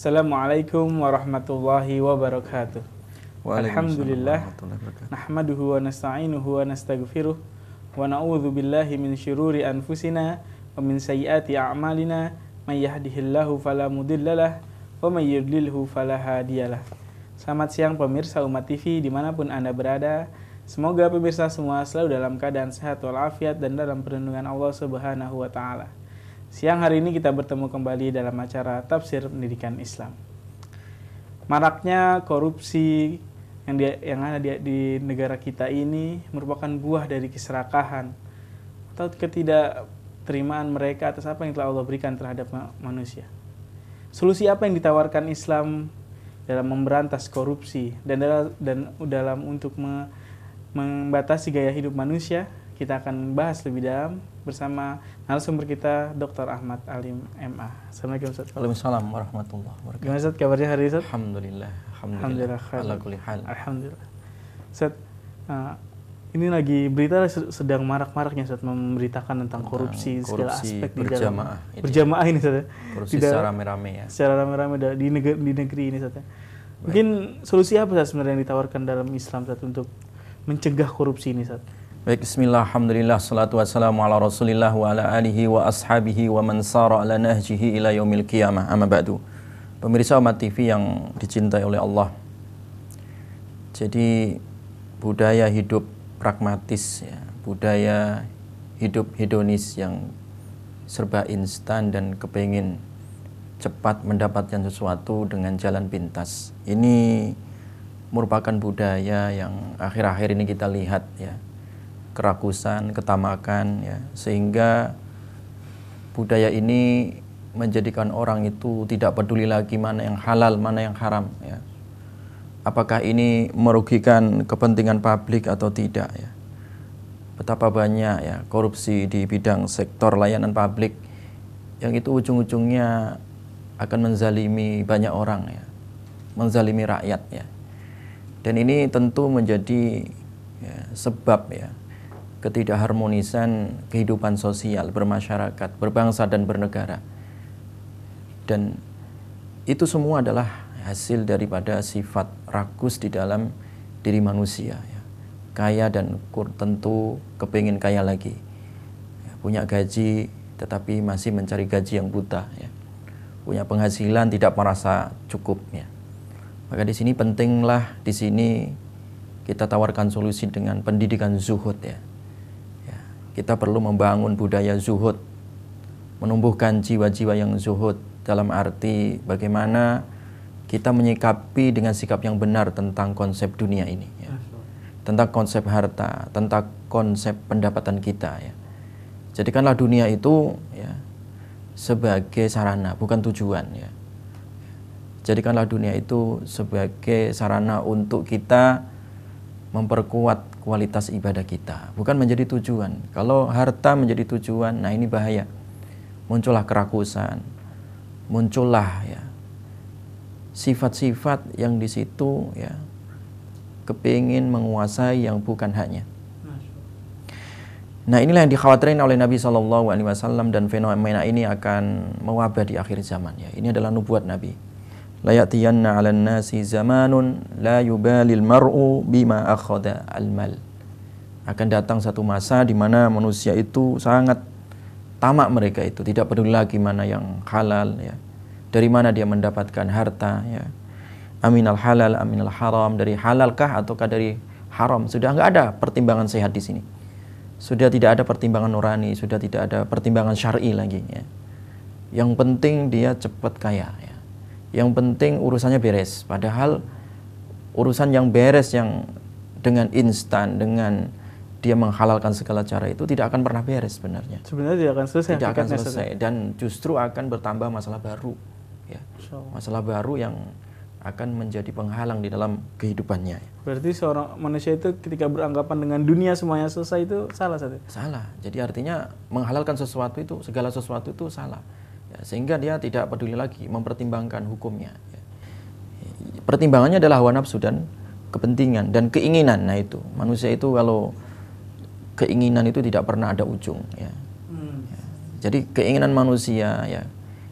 Assalamualaikum warahmatullahi wabarakatuh. Alhamdulillah nahmaduhu wa nasta'inuhu wa nastaghfiruh wa na'udzu billahi min syururi anfusina wa min sayyiati a'malina may yahdihillahu fala mudhillalah wa may yudlilhu fala hadiyalah. Selamat siang pemirsa Umat TV di mana pun Anda berada. Semoga pemirsa semua selalu dalam keadaan sehat walafiat dan dalam perlindungan Allah Subhanahu wa taala. Siang hari ini kita bertemu kembali dalam acara Tafsir Pendidikan Islam. Maraknya korupsi yang di, yang ada di, di negara kita ini merupakan buah dari keserakahan atau ketidakterimaan mereka atas apa yang telah Allah berikan terhadap manusia. Solusi apa yang ditawarkan Islam dalam memberantas korupsi dan dalam, dan dalam untuk me, membatasi gaya hidup manusia kita akan bahas lebih dalam bersama narasumber kita Dr. Ahmad Alim MA. Assalamualaikum Ustaz. Waalaikumsalam warahmatullahi wabarakatuh. Gimana Ustaz kabarnya hari ini Ustaz? Alhamdulillah. Alhamdulillah. Alhamdulillah. hal. Alhamdulillah. Ustaz, uh, ini lagi berita sedang marak-maraknya Ustaz memberitakan tentang, korupsi, korupsi segala aspek berjamaah di dalam ini. berjamaah ini Ustaz. ya. Korupsi Tidak- secara rame-rame ya. secara rame-rame di negeri, di negeri ini Ustaz. ya. Mungkin solusi apa Ustaz sebenarnya yang ditawarkan dalam Islam Ustaz untuk mencegah korupsi ini Ustaz? Baik, bismillah, alhamdulillah, salatu wassalamu ala rasulillah wa ala alihi wa ashabihi wa man sara ala nahjihi ila yaumil qiyamah, amma ba'du. Pemirsa Umat TV yang dicintai oleh Allah. Jadi budaya hidup pragmatis ya, budaya hidup hedonis yang serba instan dan kepingin cepat mendapatkan sesuatu dengan jalan pintas. Ini merupakan budaya yang akhir-akhir ini kita lihat ya kerakusan, ketamakan ya sehingga budaya ini menjadikan orang itu tidak peduli lagi mana yang halal, mana yang haram ya. Apakah ini merugikan kepentingan publik atau tidak ya. Betapa banyak ya korupsi di bidang sektor layanan publik yang itu ujung-ujungnya akan menzalimi banyak orang ya. Menzalimi rakyat ya. Dan ini tentu menjadi ya, sebab ya ketidakharmonisan kehidupan sosial bermasyarakat, berbangsa dan bernegara. Dan itu semua adalah hasil daripada sifat rakus di dalam diri manusia ya. Kaya dan kur tentu kepingin kaya lagi. Ya, punya gaji tetapi masih mencari gaji yang buta ya. Punya penghasilan tidak merasa cukup. Maka di sini pentinglah di sini kita tawarkan solusi dengan pendidikan zuhud ya. Kita perlu membangun budaya zuhud, menumbuhkan jiwa-jiwa yang zuhud dalam arti bagaimana kita menyikapi dengan sikap yang benar tentang konsep dunia ini ya. Tentang konsep harta, tentang konsep pendapatan kita ya. Jadikanlah dunia itu ya sebagai sarana bukan tujuan ya. Jadikanlah dunia itu sebagai sarana untuk kita memperkuat kualitas ibadah kita, bukan menjadi tujuan. Kalau harta menjadi tujuan, nah ini bahaya. Muncullah kerakusan, muncullah ya sifat-sifat yang di situ ya kepingin menguasai yang bukan haknya. Nah inilah yang dikhawatirkan oleh Nabi Wasallam dan fenomena ini akan mewabah di akhir zaman ya. Ini adalah nubuat Nabi. La ya'tiyanna 'alan nasi zamanun la yubalil mar'u bima akhadha al-mal. Akan datang satu masa di mana manusia itu sangat tamak mereka itu, tidak peduli lagi mana yang halal ya. Dari mana dia mendapatkan harta ya. Aminal halal, aminal haram, dari halalkah ataukah dari haram? Sudah enggak ada pertimbangan sehat di sini. Sudah tidak ada pertimbangan nurani, sudah tidak ada pertimbangan syar'i lagi ya. Yang penting dia cepat kaya ya. Yang penting urusannya beres. Padahal urusan yang beres yang dengan instan, dengan dia menghalalkan segala cara itu tidak akan pernah beres sebenarnya. Sebenarnya tidak akan selesai. Tidak akan selesai dan justru akan bertambah masalah baru. Ya. Masalah baru yang akan menjadi penghalang di dalam kehidupannya. Berarti seorang manusia itu ketika beranggapan dengan dunia semuanya selesai itu salah satu. Salah. Jadi artinya menghalalkan sesuatu itu, segala sesuatu itu salah. Ya, sehingga dia tidak peduli lagi mempertimbangkan hukumnya. Ya. Pertimbangannya adalah hawa nafsu dan kepentingan dan keinginan. Nah itu manusia itu kalau keinginan itu tidak pernah ada ujung. Ya. Hmm. Jadi keinginan manusia ya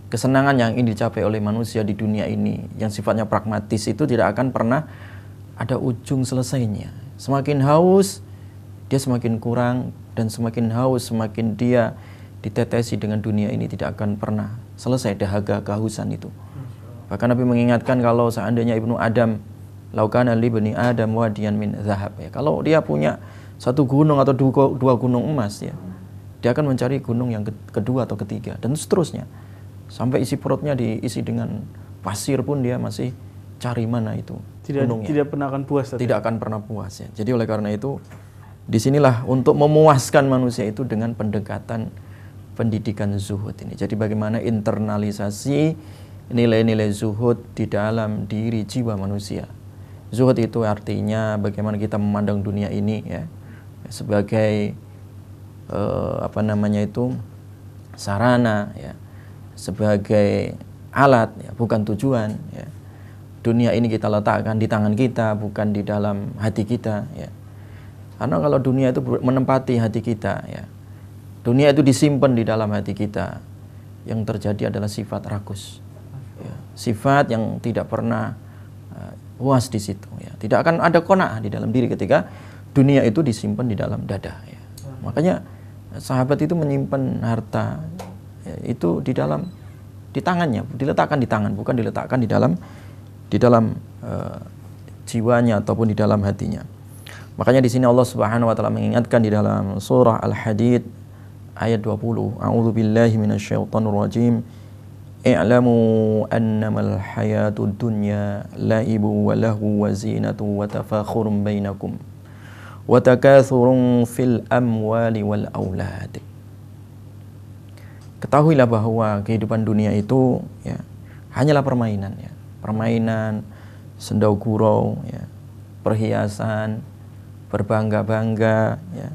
kesenangan yang ingin dicapai oleh manusia di dunia ini yang sifatnya pragmatis itu tidak akan pernah ada ujung selesainya. Semakin haus, dia semakin kurang dan semakin haus, semakin dia ditetesi dengan dunia ini tidak akan pernah selesai dahaga kehausan itu. Bahkan Nabi mengingatkan kalau seandainya Ibnu Adam laukana li bani Adam wadiyan min zahab ya. Kalau dia punya satu gunung atau dua, dua gunung emas ya, dia akan mencari gunung yang kedua atau ketiga dan seterusnya sampai isi perutnya diisi dengan pasir pun dia masih cari mana itu tidak gunungnya. tidak pernah akan puas tidak akan pernah puas ya jadi oleh karena itu di sinilah untuk memuaskan manusia itu dengan pendekatan pendidikan zuhud ini jadi bagaimana internalisasi nilai-nilai zuhud di dalam diri jiwa manusia zuhud itu artinya bagaimana kita memandang dunia ini ya sebagai uh, apa namanya itu sarana ya sebagai alat ya, bukan tujuan ya. Dunia ini kita letakkan di tangan kita bukan di dalam hati kita ya. Karena kalau dunia itu menempati hati kita ya. Dunia itu disimpan di dalam hati kita. Yang terjadi adalah sifat rakus. Ya. Sifat yang tidak pernah uh, puas di situ ya. Tidak akan ada kona'ah di dalam diri ketika dunia itu disimpan di dalam dada ya. Makanya sahabat itu menyimpan harta ya, itu di dalam di tangannya, diletakkan di tangan, bukan diletakkan di dalam di dalam uh, jiwanya ataupun di dalam hatinya. Makanya di sini Allah Subhanahu wa taala mengingatkan di dalam surah Al-Hadid ayat 20. A'udzu billahi minasyaitonir rajim. I'lamu annamal hayatud dunya la'ibu wa lahu wa zinatu wa tafakhurun bainakum wa takathurun fil amwali wal aulad ketahuilah bahwa kehidupan dunia itu ya hanyalah permainan ya permainan sendau gurau ya perhiasan berbangga-bangga ya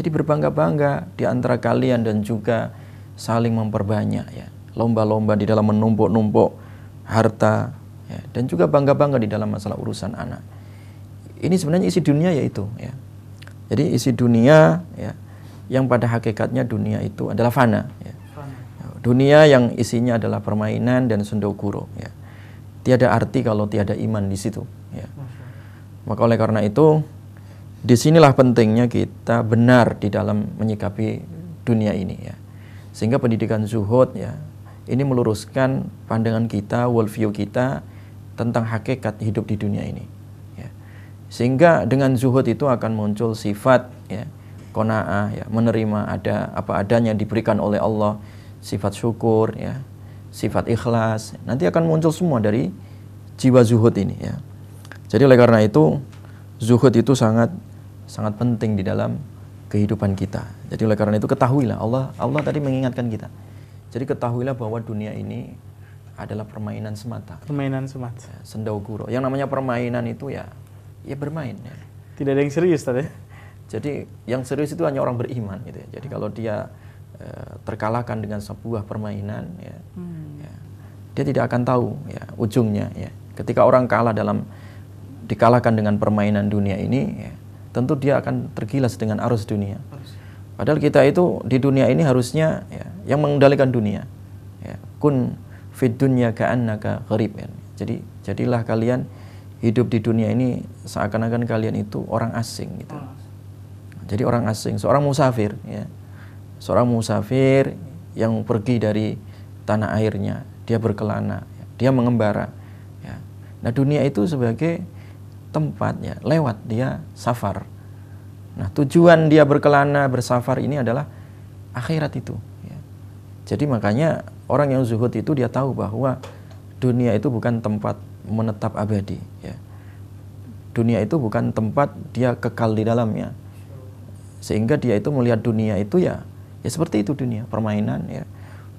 jadi berbangga-bangga di antara kalian dan juga saling memperbanyak ya lomba-lomba di dalam menumpuk-numpuk harta ya, dan juga bangga-bangga di dalam masalah urusan anak ini sebenarnya isi dunia yaitu ya jadi isi dunia ya yang pada hakikatnya dunia itu adalah fana. Ya. Dunia yang isinya adalah permainan dan sendokuro. Ya. Tiada arti kalau tiada iman di situ. Ya. Maka oleh karena itu, di sinilah pentingnya kita benar di dalam menyikapi dunia ini. Ya. Sehingga pendidikan zuhud ya, ini meluruskan pandangan kita, worldview kita tentang hakikat hidup di dunia ini. Ya. Sehingga dengan zuhud itu akan muncul sifat ya, kona'ah ya, menerima ada apa adanya diberikan oleh Allah, sifat syukur ya, sifat ikhlas. Nanti akan muncul semua dari jiwa zuhud ini ya. Jadi oleh karena itu zuhud itu sangat sangat penting di dalam kehidupan kita. Jadi oleh karena itu ketahuilah Allah Allah tadi mengingatkan kita. Jadi ketahuilah bahwa dunia ini adalah permainan semata. Permainan semata. Ya, sendau guru. Yang namanya permainan itu ya ya bermain ya. Tidak ada yang serius tadi. Jadi yang serius itu hanya orang beriman gitu ya. Jadi kalau dia e, terkalahkan dengan sebuah permainan ya, hmm. ya, dia tidak akan tahu ya ujungnya ya. Ketika orang kalah dalam dikalahkan dengan permainan dunia ini ya, tentu dia akan tergilas dengan arus dunia. Padahal kita itu di dunia ini harusnya ya, yang mengendalikan dunia. Ya. Kun fid dunya ka'annaka gharib ya. Jadi jadilah kalian hidup di dunia ini seakan-akan kalian itu orang asing gitu. Jadi orang asing, seorang musafir ya. Seorang musafir yang pergi dari tanah airnya, dia berkelana, ya. dia mengembara ya. Nah, dunia itu sebagai tempat ya, lewat dia safar. Nah, tujuan dia berkelana, bersafar ini adalah akhirat itu ya. Jadi makanya orang yang zuhud itu dia tahu bahwa dunia itu bukan tempat menetap abadi ya. Dunia itu bukan tempat dia kekal di dalamnya sehingga dia itu melihat dunia itu ya ya seperti itu dunia permainan ya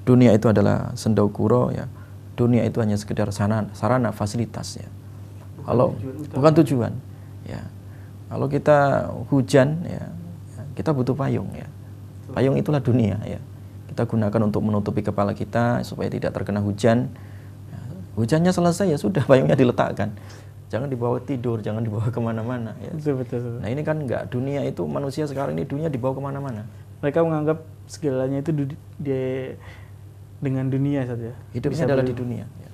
dunia itu adalah sendokuro ya dunia itu hanya sekedar sarana, sarana fasilitas ya kalau tujuan bukan tujuan ya kalau kita hujan ya kita butuh payung ya payung itulah dunia ya kita gunakan untuk menutupi kepala kita supaya tidak terkena hujan ya, hujannya selesai ya sudah payungnya diletakkan jangan dibawa tidur, jangan dibawa ke mana-mana. Ya. Betul, betul, betul. Nah ini kan enggak, dunia itu manusia sekarang ini dunia dibawa ke mana-mana. Mereka menganggap segalanya itu di, dengan dunia saja. Ya? Hidupnya adalah di dunia. Ya.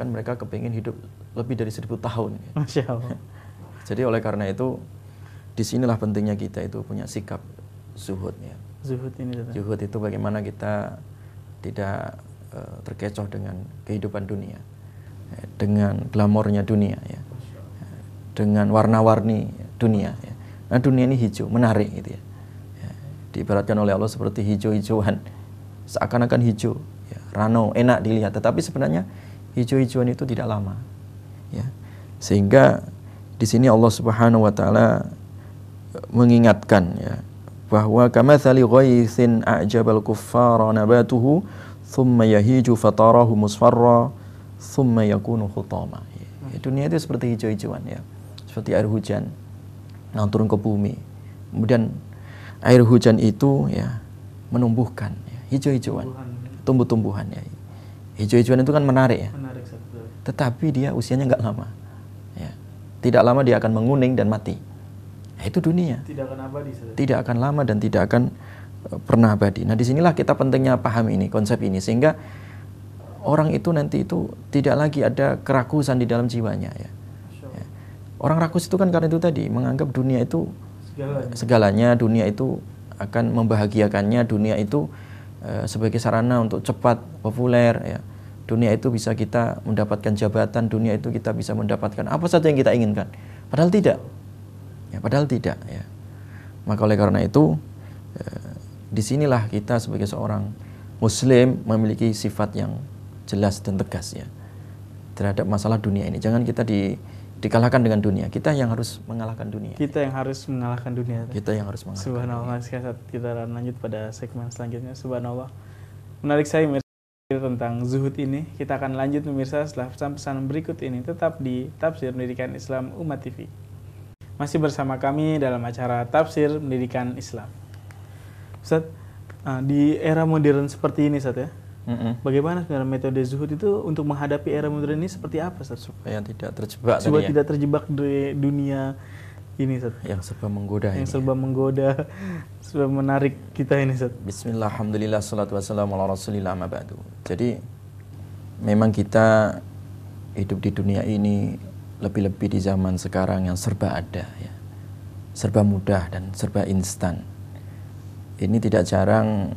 Bahkan mereka kepingin hidup lebih dari seribu tahun. Ya. Masya Allah. Jadi oleh karena itu di sinilah pentingnya kita itu punya sikap zuhud ya. Zuhud ini. Tata. Zuhud itu bagaimana kita tidak uh, terkecoh dengan kehidupan dunia, ya, dengan glamornya dunia ya, dengan warna-warni dunia. Ya. Nah dunia ini hijau, menarik gitu ya. ya. Diibaratkan oleh Allah seperti hijau-hijauan, seakan-akan hijau, ya. rano, enak dilihat. Tetapi sebenarnya hijau-hijauan itu tidak lama, ya. Sehingga di sini Allah Subhanahu wa taala mengingatkan ya bahwa kamathali ghaithin a'jabal kuffara nabatuhu thumma yahiju fatarahu musfarra thumma yakunu khutama. Ya, dunia itu seperti hijau-hijauan ya. Seperti air hujan yang turun ke bumi. Kemudian air hujan itu ya menumbuhkan ya, hijau-hijauan, tumbuh-tumbuhan ya. Hijau-hijauan itu kan menarik ya. Tetapi dia usianya nggak lama tidak lama dia akan menguning dan mati. Nah, itu dunia. Tidak akan abadi. Tidak akan lama dan tidak akan eh, pernah abadi. Nah, di sinilah kita pentingnya paham ini, konsep ini, sehingga orang itu nanti itu tidak lagi ada kerakusan di dalam jiwanya. Ya. ya. Orang rakus itu kan karena itu tadi menganggap dunia itu segalanya, segalanya dunia itu akan membahagiakannya, dunia itu uh, sebagai sarana untuk cepat populer, ya dunia itu bisa kita mendapatkan jabatan, dunia itu kita bisa mendapatkan apa saja yang kita inginkan. Padahal tidak. Ya, padahal tidak ya. Maka oleh karena itu eh, di sinilah kita sebagai seorang muslim memiliki sifat yang jelas dan tegas ya terhadap masalah dunia ini. Jangan kita di dikalahkan dengan dunia. Kita yang harus mengalahkan dunia. Kita yang harus mengalahkan dunia. Kita yang harus mengalahkan. Subhanallah. Dunia. Kita lanjut pada segmen selanjutnya. Subhanallah. Menarik saya tentang zuhud ini kita akan lanjut pemirsa setelah pesan-pesan berikut ini tetap di Tafsir Pendidikan Islam Umat TV. Masih bersama kami dalam acara Tafsir Pendidikan Islam. Ustaz, ah, di era modern seperti ini Ustaz ya. Mm -hmm. Bagaimana sebenarnya metode zuhud itu untuk menghadapi era modern ini seperti apa Ustaz? Supaya tidak terjebak Supaya ya. tidak terjebak di dunia ini Ustaz. Yang serba menggoda Yang ini. serba menggoda, serba menarik kita ini Ustaz. Bismillah, alhamdulillah, salatu wassalamu ala rasulillah ba'du. Jadi memang kita hidup di dunia ini lebih-lebih di zaman sekarang yang serba ada ya. Serba mudah dan serba instan. Ini tidak jarang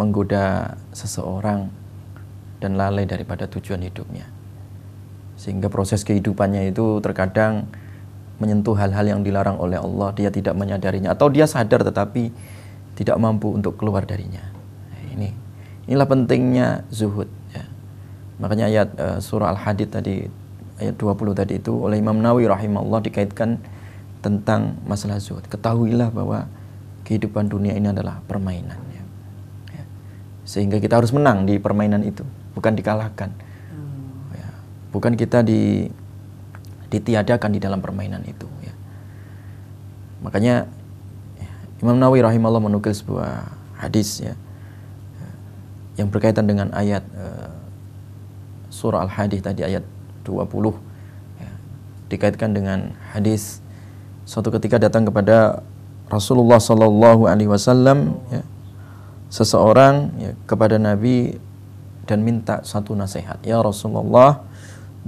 menggoda seseorang dan lalai daripada tujuan hidupnya. Sehingga proses kehidupannya itu terkadang menyentuh hal-hal yang dilarang oleh Allah, dia tidak menyadarinya atau dia sadar tetapi tidak mampu untuk keluar darinya. Nah, ini inilah pentingnya zuhud ya. Makanya ayat uh, surah Al-Hadid tadi ayat 20 tadi itu oleh Imam Nawawi rahimahullah dikaitkan tentang masalah zuhud. Ketahuilah bahwa kehidupan dunia ini adalah permainan ya. ya. Sehingga kita harus menang di permainan itu, bukan dikalahkan. Hmm. Ya. Bukan kita di ditiadakan di dalam permainan itu ya. Makanya Imam Nawawi rahimahullah menukil sebuah hadis ya yang berkaitan dengan ayat uh, surah Al-Hadid tadi ayat 20 ya, dikaitkan dengan hadis suatu ketika datang kepada Rasulullah Sallallahu Alaihi Wasallam ya, seseorang ya, kepada Nabi dan minta satu nasihat ya Rasulullah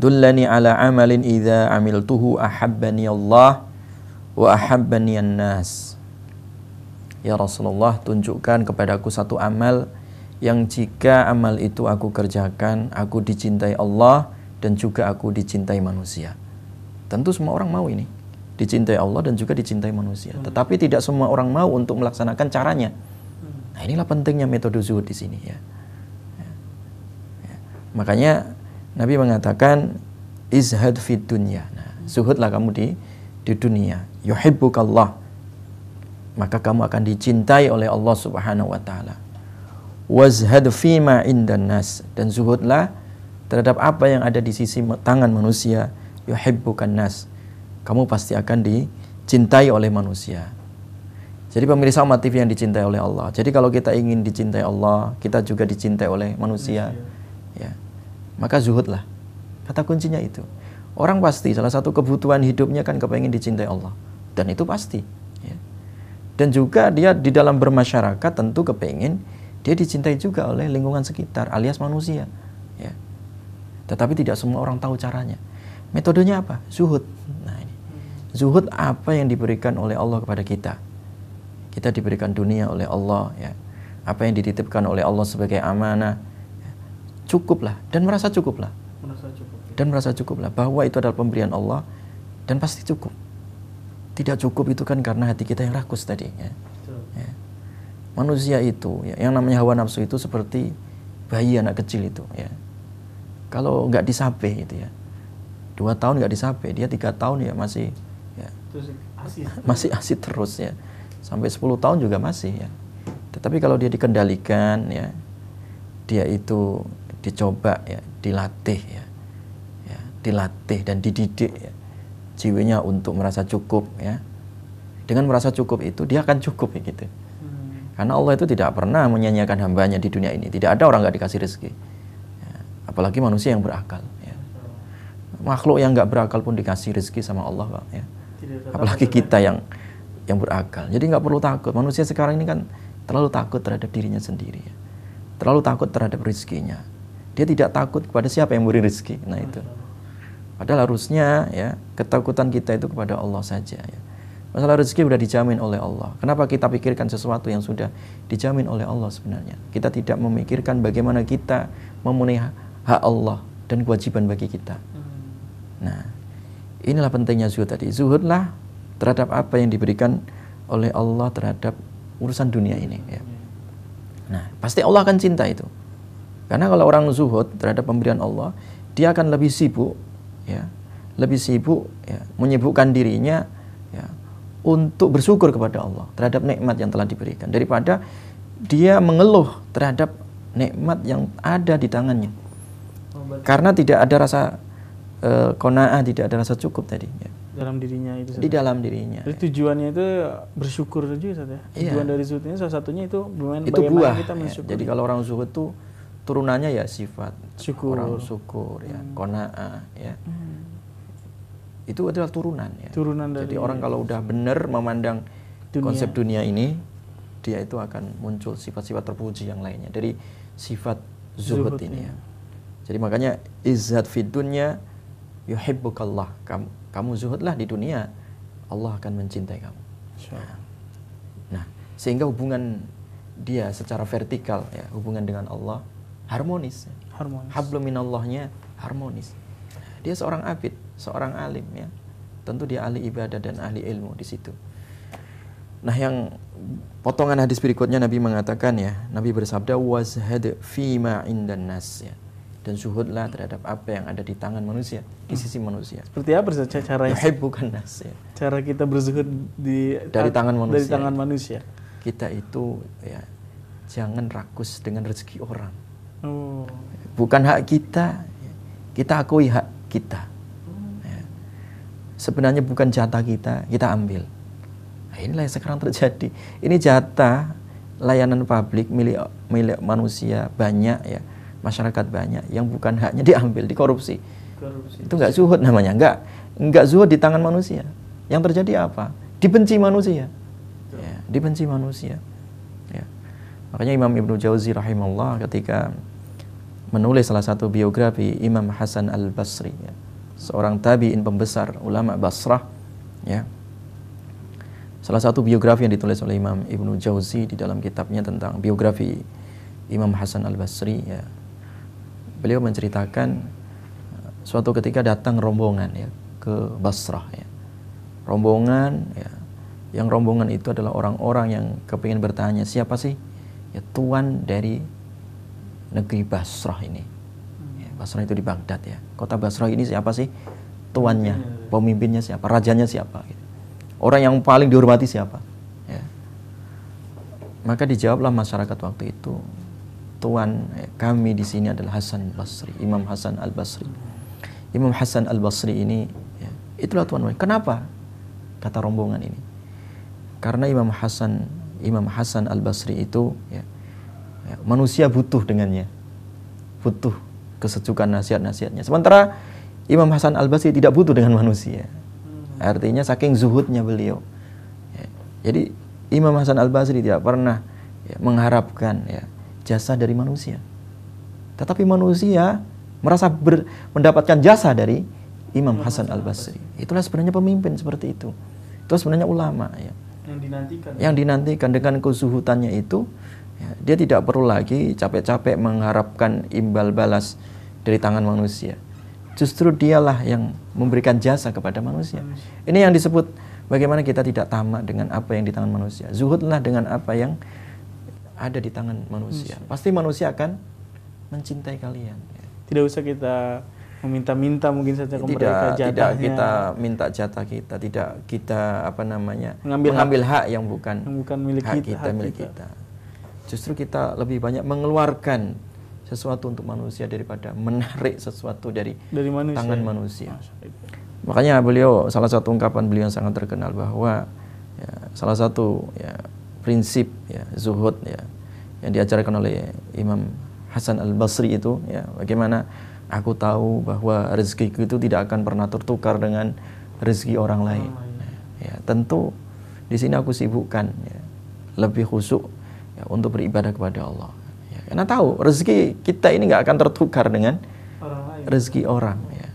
dullani ala amalin idza amiltuhu ahabbani Allah wa ahabbani nas Ya Rasulullah tunjukkan kepadaku satu amal yang jika amal itu aku kerjakan aku dicintai Allah dan juga aku dicintai manusia. Tentu semua orang mau ini. Dicintai Allah dan juga dicintai manusia. Hmm. tetapi tidak semua orang mau untuk melaksanakan caranya. Nah inilah pentingnya metode zuhud di sini ya, ya. ya. makanya Nabi mengatakan izhad fid dunya. Nah, zuhudlah kamu di di dunia. Yuhibbukallah. Maka kamu akan dicintai oleh Allah Subhanahu wa taala. Wazhad fima indan nas dan zuhudlah terhadap apa yang ada di sisi tangan manusia. Yuhibbukan nas. Kamu pasti akan dicintai oleh manusia. Jadi pemirsa umat TV yang dicintai oleh Allah. Jadi kalau kita ingin dicintai Allah, kita juga dicintai oleh manusia. manusia. Ya maka zuhudlah. Kata kuncinya itu. Orang pasti salah satu kebutuhan hidupnya kan kepengen dicintai Allah. Dan itu pasti. Ya. Dan juga dia di dalam bermasyarakat tentu kepengen dia dicintai juga oleh lingkungan sekitar alias manusia ya tetapi tidak semua orang tahu caranya metodenya apa zuhud nah ini zuhud apa yang diberikan oleh Allah kepada kita kita diberikan dunia oleh Allah ya apa yang dititipkan oleh Allah sebagai amanah. Cukuplah. Dan merasa cukuplah. Merasa cukup. Ya. dan merasa cukuplah bahwa itu adalah pemberian Allah dan pasti cukup. Tidak cukup itu kan karena hati kita yang rakus tadi ya. Manusia itu ya, yang namanya hawa nafsu itu seperti bayi anak kecil itu ya. Kalau nggak disape itu ya. Dua tahun nggak disape dia tiga tahun ya masih ya. Asih. masih asih terus ya. Sampai 10 tahun juga masih ya. Tetapi kalau dia dikendalikan ya dia itu dicoba ya dilatih ya, ya dilatih dan dididik ya jiwanya untuk merasa cukup ya dengan merasa cukup itu dia akan cukup ya gitu karena Allah itu tidak pernah menyanyiakan hambanya di dunia ini. Tidak ada orang nggak dikasih rezeki. Ya, apalagi manusia yang berakal. Ya. Makhluk yang nggak berakal pun dikasih rezeki sama Allah, Pak. Ya. Apalagi kita yang yang berakal. Jadi nggak perlu takut. Manusia sekarang ini kan terlalu takut terhadap dirinya sendiri. Ya. Terlalu takut terhadap rezekinya. Dia tidak takut kepada siapa yang memberi rezeki. Nah itu. Padahal harusnya ya ketakutan kita itu kepada Allah saja. Ya. Masalah rezeki sudah dijamin oleh Allah. Kenapa kita pikirkan sesuatu yang sudah dijamin oleh Allah sebenarnya? Kita tidak memikirkan bagaimana kita memenuhi hak Allah dan kewajiban bagi kita. Nah, inilah pentingnya zuhud tadi. Zuhudlah terhadap apa yang diberikan oleh Allah terhadap urusan dunia ini. Ya. Nah, pasti Allah akan cinta itu. Karena kalau orang zuhud terhadap pemberian Allah, dia akan lebih sibuk, ya, lebih sibuk, ya, menyibukkan dirinya untuk bersyukur kepada Allah terhadap nikmat yang telah diberikan daripada dia mengeluh terhadap nikmat yang ada di tangannya. Oh, Karena tidak ada rasa uh, kona'ah, tidak ada rasa cukup tadi. Ya. Dalam dirinya itu. Di dalam dirinya. Jadi tujuannya itu bersyukur saja, ya. Iya. Tujuan dari zuhud ini salah satunya itu bagaimana itu buah, kita Ya. Jadi kalau orang zuhud itu turunannya ya sifat syukur, orang syukur, ya, hmm. kona'ah, ya. Hmm itu adalah turunan ya. Turunan dari Jadi orang kalau udah benar memandang dunia. konsep dunia ini, dia itu akan muncul sifat-sifat terpuji yang lainnya dari sifat zuhud, zuhud ini ya. Jadi makanya izzat fid dunya yuhibbukallah. Kamu kamu zuhudlah di dunia, Allah akan mencintai kamu. Nah, nah, sehingga hubungan dia secara vertikal ya, hubungan dengan Allah harmonis. Harmonis. Hablum minallahnya harmonis. Dia seorang abid seorang alim ya. Tentu dia ahli ibadah dan ahli ilmu di situ. Nah, yang potongan hadis berikutnya Nabi mengatakan ya, Nabi bersabda wazhad fima indan nas ya. Dan suhudlah terhadap apa yang ada di tangan manusia, di sisi manusia. Seperti apa caranya? bukan nas ya. Cara kita berzuhud di dari tangan manusia. Dari tangan manusia. Kita itu ya jangan rakus dengan rezeki orang. Oh. Bukan hak kita, kita akui hak kita sebenarnya bukan jatah kita, kita ambil. Nah, inilah yang sekarang terjadi. Ini jatah layanan publik milik milik manusia banyak ya, masyarakat banyak yang bukan haknya diambil, dikorupsi. Korupsi. Itu nggak zuhud namanya, nggak nggak zuhud di tangan manusia. Yang terjadi apa? Dibenci manusia. Ya, dibenci manusia. Ya. Makanya Imam Ibnu Jauzi rahimahullah ketika menulis salah satu biografi Imam Hasan Al Basri ya, seorang tabi'in pembesar ulama Basrah ya. Salah satu biografi yang ditulis oleh Imam Ibnu Jauzi di dalam kitabnya tentang biografi Imam Hasan Al-Basri ya. Beliau menceritakan uh, suatu ketika datang rombongan ya ke Basrah ya. Rombongan ya yang rombongan itu adalah orang-orang yang kepingin bertanya siapa sih ya tuan dari negeri Basrah ini Basrah itu di Baghdad ya. Kota Basrah ini siapa sih? Tuannya, pemimpinnya siapa? Rajanya siapa? Gitu. Orang yang paling dihormati siapa? Ya. Maka dijawablah masyarakat waktu itu, Tuan eh, kami di sini adalah Hasan Basri, Imam Hasan Al Basri. Imam Hasan Al Basri ini, ya, itulah Tuan. Kenapa? Kata rombongan ini. Karena Imam Hasan Imam Hasan Al Basri itu ya, ya, manusia butuh dengannya, butuh kesejukan nasihat-nasihatnya. Sementara Imam Hasan Al-Basri tidak butuh dengan manusia. Artinya saking zuhudnya beliau. Ya. Jadi Imam Hasan Al-Basri tidak pernah ya, mengharapkan ya jasa dari manusia. Tetapi manusia merasa ber, mendapatkan jasa dari Imam Hasan Al Basri. Itulah sebenarnya pemimpin seperti itu. Itu sebenarnya ulama ya. Yang dinantikan. Yang dinantikan dengan kesuhutannya itu, ya, dia tidak perlu lagi capek-capek mengharapkan imbal balas dari tangan manusia. Justru dialah yang memberikan jasa kepada manusia. Ini yang disebut bagaimana kita tidak tamak dengan apa yang di tangan manusia. Zuhudlah dengan apa yang ada di tangan manusia. Pasti manusia akan mencintai kalian. Tidak usah kita meminta-minta mungkin saja ke tidak, mereka jatahnya. Tidak kita minta jatah kita, tidak kita apa namanya mengambil, mengambil hak, hak yang bukan yang bukan milik hak kita, kita, hak milik kita. kita. Justru kita lebih banyak mengeluarkan sesuatu untuk manusia daripada menarik sesuatu dari, dari manusia. tangan manusia. Makanya beliau salah satu ungkapan beliau yang sangat terkenal bahwa ya, salah satu ya, prinsip ya, zuhud ya yang diajarkan oleh Imam Hasan Al Basri itu ya bagaimana aku tahu bahwa rezekiku itu tidak akan pernah tertukar dengan rezeki orang lain. Ya, tentu di sini aku sibukkan ya, lebih khusyuk ya, untuk beribadah kepada Allah. Ya, karena tahu rezeki kita ini nggak akan tertukar dengan orang rezeki orang. Ya.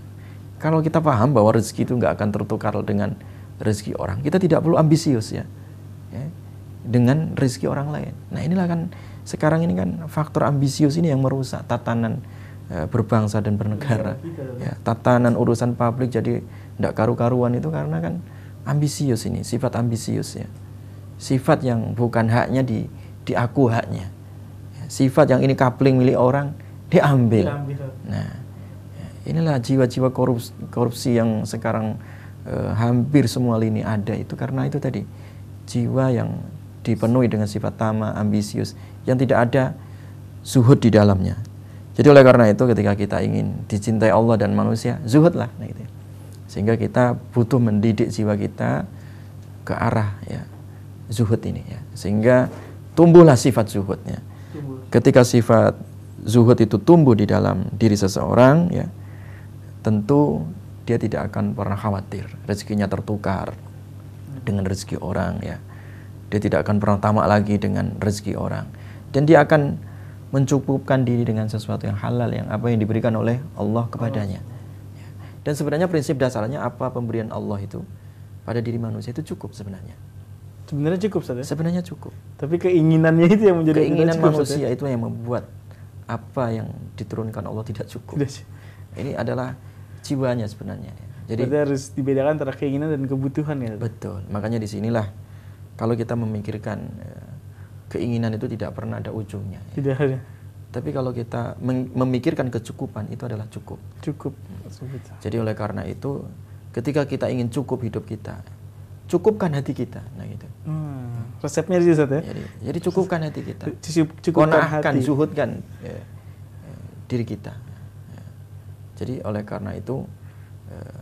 Kalau kita paham bahwa rezeki itu nggak akan tertukar dengan rezeki orang, kita tidak perlu ambisius ya, ya dengan rezeki orang lain. Nah inilah kan sekarang ini kan faktor ambisius ini yang merusak tatanan ya, berbangsa dan bernegara. Ya, tatanan urusan publik jadi tidak karu-karuan itu karena kan ambisius ini, sifat ambisius ya. Sifat yang bukan haknya di diaku haknya. Ya, sifat yang ini kapling milik orang diambil. diambil. Nah, ya, inilah jiwa-jiwa korupsi, korupsi yang sekarang eh, hampir semua lini ada itu karena itu tadi jiwa yang dipenuhi dengan sifat tama, ambisius yang tidak ada zuhud di dalamnya. Jadi oleh karena itu ketika kita ingin dicintai Allah dan manusia, zuhudlah nah gitu. Sehingga kita butuh mendidik jiwa kita ke arah ya zuhud ini ya. Sehingga tumbuhlah sifat zuhudnya. Ketika sifat zuhud itu tumbuh di dalam diri seseorang ya, tentu dia tidak akan pernah khawatir rezekinya tertukar dengan rezeki orang ya. Dia tidak akan pernah tamak lagi dengan rezeki orang dan dia akan mencukupkan diri dengan sesuatu yang halal yang apa yang diberikan oleh Allah kepadanya. Ya. Dan sebenarnya prinsip dasarnya apa pemberian Allah itu pada diri manusia itu cukup sebenarnya. Sebenarnya cukup saja. Sebenarnya cukup. Tapi keinginannya itu yang menjadi Keinginan cukup, manusia itu yang membuat apa yang diturunkan Allah tidak cukup. Tidak. Ini adalah jiwanya sebenarnya. Jadi Berarti harus dibedakan antara keinginan dan kebutuhan ya. Betul. Makanya di sinilah kalau kita memikirkan eh, keinginan itu tidak pernah ada ujungnya. Ya. Tidak ada. Tapi kalau kita memikirkan kecukupan itu adalah cukup. Cukup. Jadi oleh karena itu ketika kita ingin cukup hidup kita, cukupkan hati kita. Nah gitu. Hmm, resepnya di ya. Jadi, jadi cukupkan hati kita. Cukupkan Konahkan, hati. zuhudkan ya, ya, diri kita. Ya. Jadi oleh karena itu eh,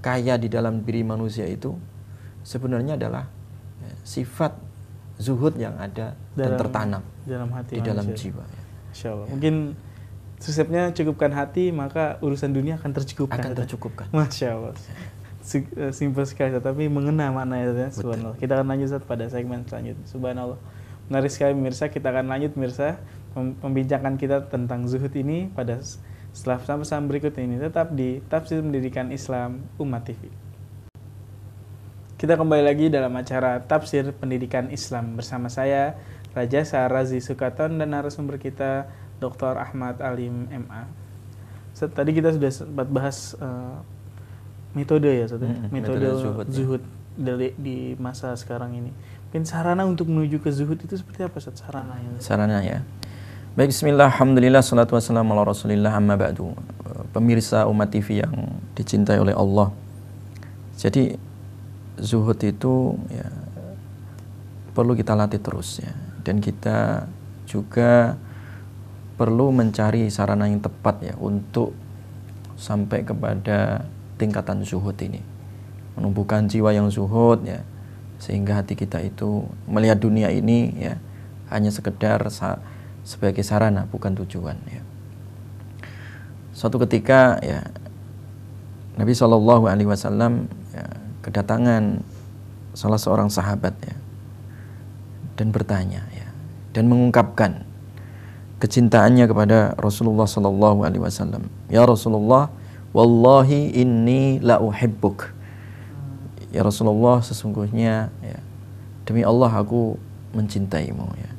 kaya di dalam diri manusia itu sebenarnya adalah ya, sifat zuhud yang ada dalam, dan tertanam dalam hati di manusia. dalam jiwa. Ya. Insya Allah. Ya. Mungkin resepnya cukupkan hati maka urusan dunia akan tercukupkan. Akan tercukupkan. Masya Allah. Simpel sekali tapi mengena maknanya ya. Subhanallah. Kita akan lanjut saat pada segmen selanjutnya. Subhanallah. Menarik sekali pemirsa, kita akan lanjut pemirsa pembicaraan kita tentang zuhud ini pada setelah pesan-pesan berikut ini tetap di Tafsir Pendidikan Islam Umat TV. Kita kembali lagi dalam acara Tafsir Pendidikan Islam bersama saya Raja Sarazi Sukaton dan narasumber kita Dr. Ahmad Alim MA. Tadi kita sudah sempat bahas uh, metode ya, Ustaz, hmm, metode, metode zuhud, ya. zuhud dari, di masa sekarang ini. Mungkin sarana untuk menuju ke zuhud itu seperti apa Ustaz? Sarana yang Sarana ya. Baik, bismillah, alhamdulillah, salatu wassalamu ala rasulillah, amma ba'du. Pemirsa umat TV yang dicintai oleh Allah. Jadi, zuhud itu ya, perlu kita latih terus ya. Dan kita juga perlu mencari sarana yang tepat ya untuk sampai kepada tingkatan zuhud ini. Menumbuhkan jiwa yang zuhud ya sehingga hati kita itu melihat dunia ini ya hanya sekedar sa sebagai sarana bukan tujuan ya. Suatu ketika ya Nabi Shallallahu alaihi wasallam ya, kedatangan salah seorang sahabat ya dan bertanya ya dan mengungkapkan kecintaannya kepada Rasulullah Sallallahu Alaihi Wasallam. Ya Rasulullah, wallahi inni la uhibbuk. Ya Rasulullah, sesungguhnya ya, demi Allah aku mencintaimu ya.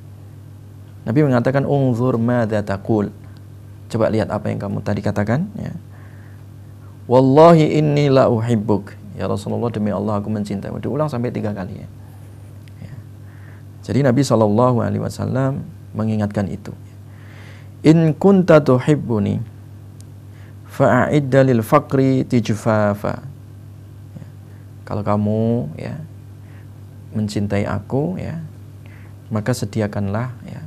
Nabi mengatakan unzur madza taqul. Coba lihat apa yang kamu tadi katakan ya. Wallahi inni la uhibbuk. Ya Rasulullah demi Allah aku mencintaimu. Diulang sampai tiga kali ya. ya. Jadi Nabi Wasallam mengingatkan itu. In kunta tuhibbuni fa'idda lil faqri tijfafa. Ya. Kalau kamu ya mencintai aku ya, maka sediakanlah ya,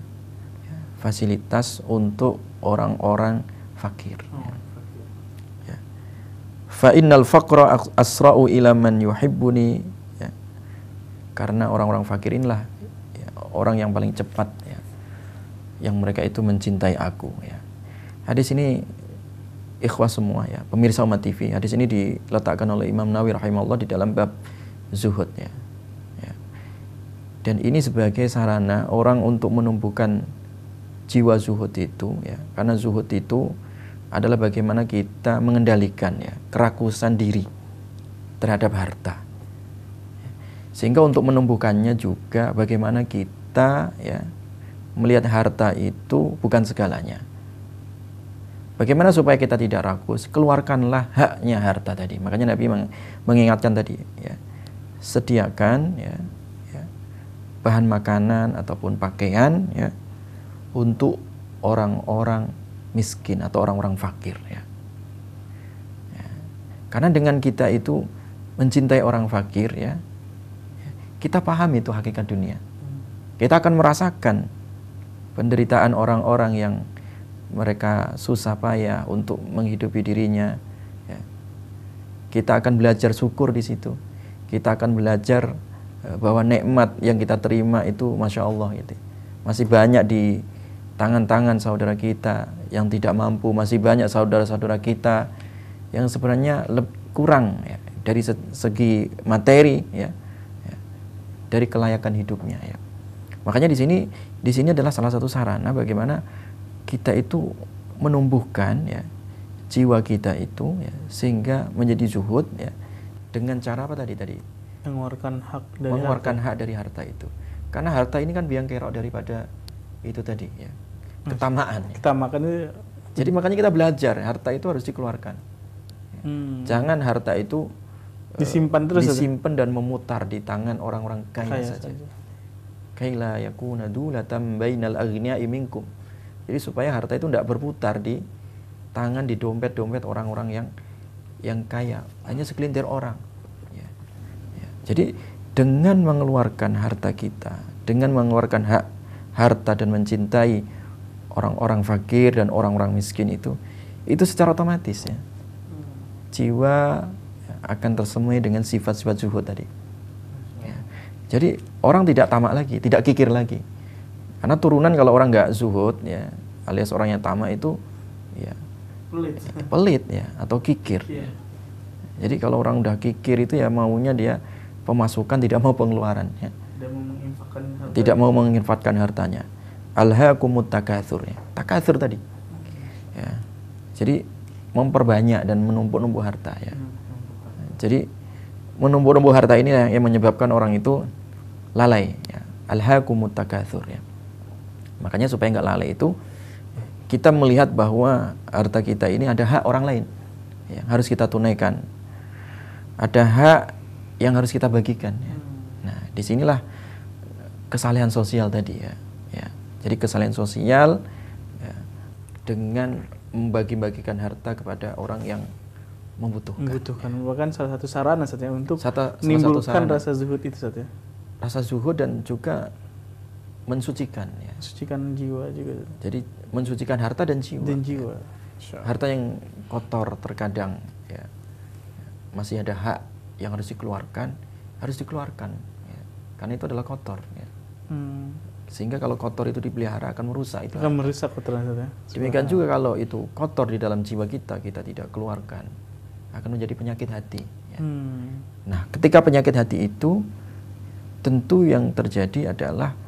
ya fasilitas untuk orang-orang fakir. Ya fa innal faqra asra'u ila man yuhibbuni ya. karena orang-orang fakir inilah ya, orang yang paling cepat ya yang mereka itu mencintai aku ya hadis ini ikhwah semua ya pemirsa umat TV hadis ini diletakkan oleh Imam Nawawi rahimahullah di dalam bab zuhud ya. ya dan ini sebagai sarana orang untuk menumbuhkan jiwa zuhud itu ya karena zuhud itu adalah bagaimana kita mengendalikan ya kerakusan diri terhadap harta. Sehingga untuk menumbuhkannya juga bagaimana kita ya melihat harta itu bukan segalanya. Bagaimana supaya kita tidak rakus? Keluarkanlah haknya harta tadi. Makanya Nabi mengingatkan tadi ya. Sediakan ya, ya bahan makanan ataupun pakaian ya untuk orang-orang miskin atau orang-orang fakir ya. ya. Karena dengan kita itu mencintai orang fakir ya, kita paham itu hakikat dunia. Kita akan merasakan penderitaan orang-orang yang mereka susah payah untuk menghidupi dirinya. Ya. Kita akan belajar syukur di situ. Kita akan belajar eh, bahwa nikmat yang kita terima itu masya Allah gitu. Masih banyak di tangan-tangan saudara kita yang tidak mampu, masih banyak saudara-saudara kita yang sebenarnya kurang ya, dari segi materi ya, ya, dari kelayakan hidupnya ya. Makanya di sini di sini adalah salah satu sarana bagaimana kita itu menumbuhkan ya jiwa kita itu ya, sehingga menjadi zuhud ya dengan cara apa tadi tadi mengeluarkan hak dari mengeluarkan harta. hak dari harta itu karena harta ini kan biang kerok daripada itu tadi ya ketamaan. Ketamaan itu jadi makanya kita belajar harta itu harus dikeluarkan. Hmm. Jangan harta itu eh, disimpan terus disimpan dan memutar di tangan orang-orang kaya, kaya saja. Kaila yakuna dulatan bainal aghniya'i minkum. Jadi supaya harta itu tidak berputar di tangan di dompet-dompet orang-orang yang yang kaya, hanya segelintir orang. Ya. Ya. Jadi dengan mengeluarkan harta kita, dengan mengeluarkan hak harta dan mencintai orang-orang fakir dan orang-orang miskin itu itu secara otomatis ya jiwa akan tersemai dengan sifat-sifat zuhud tadi ya. jadi orang tidak tamak lagi tidak kikir lagi karena turunan kalau orang nggak zuhud ya alias orang yang tamak itu ya pelit, pelit ya atau kikir yeah. jadi kalau orang udah kikir itu ya maunya dia pemasukan tidak mau pengeluaran ya tidak mau menginfakkan hartanya, tidak mau menginfakkan hartanya alhaakumut takatsur ya. Takatsur tadi. Ya. Jadi memperbanyak dan menumpuk-numpuk harta ya. Jadi menumpuk-numpuk harta ini yang menyebabkan orang itu lalai ya. Alhaakumut takatsur ya. Makanya supaya nggak lalai itu kita melihat bahwa harta kita ini ada hak orang lain yang harus kita tunaikan. Ada hak yang harus kita bagikan ya. Nah, di sinilah kesalahan sosial tadi ya jadi kesalahan sosial ya, dengan membagi-bagikan harta kepada orang yang membutuhkan. Membutuhkan. Ya. Bahkan salah satu sarana saja untuk Sata, menimbulkan rasa zuhud itu saja. Rasa zuhud dan juga mensucikan ya. Mensucikan jiwa juga. Jadi mensucikan harta dan jiwa. Dan jiwa. Ya. Harta yang kotor terkadang ya. Masih ada hak yang harus dikeluarkan, harus dikeluarkan ya. Karena itu adalah kotor ya. Hmm sehingga kalau kotor itu dipelihara akan merusak itu akan merusak kotoran demikian juga kalau itu kotor di dalam jiwa kita kita tidak keluarkan akan menjadi penyakit hati ya. hmm. nah ketika penyakit hati itu tentu yang terjadi adalah ya,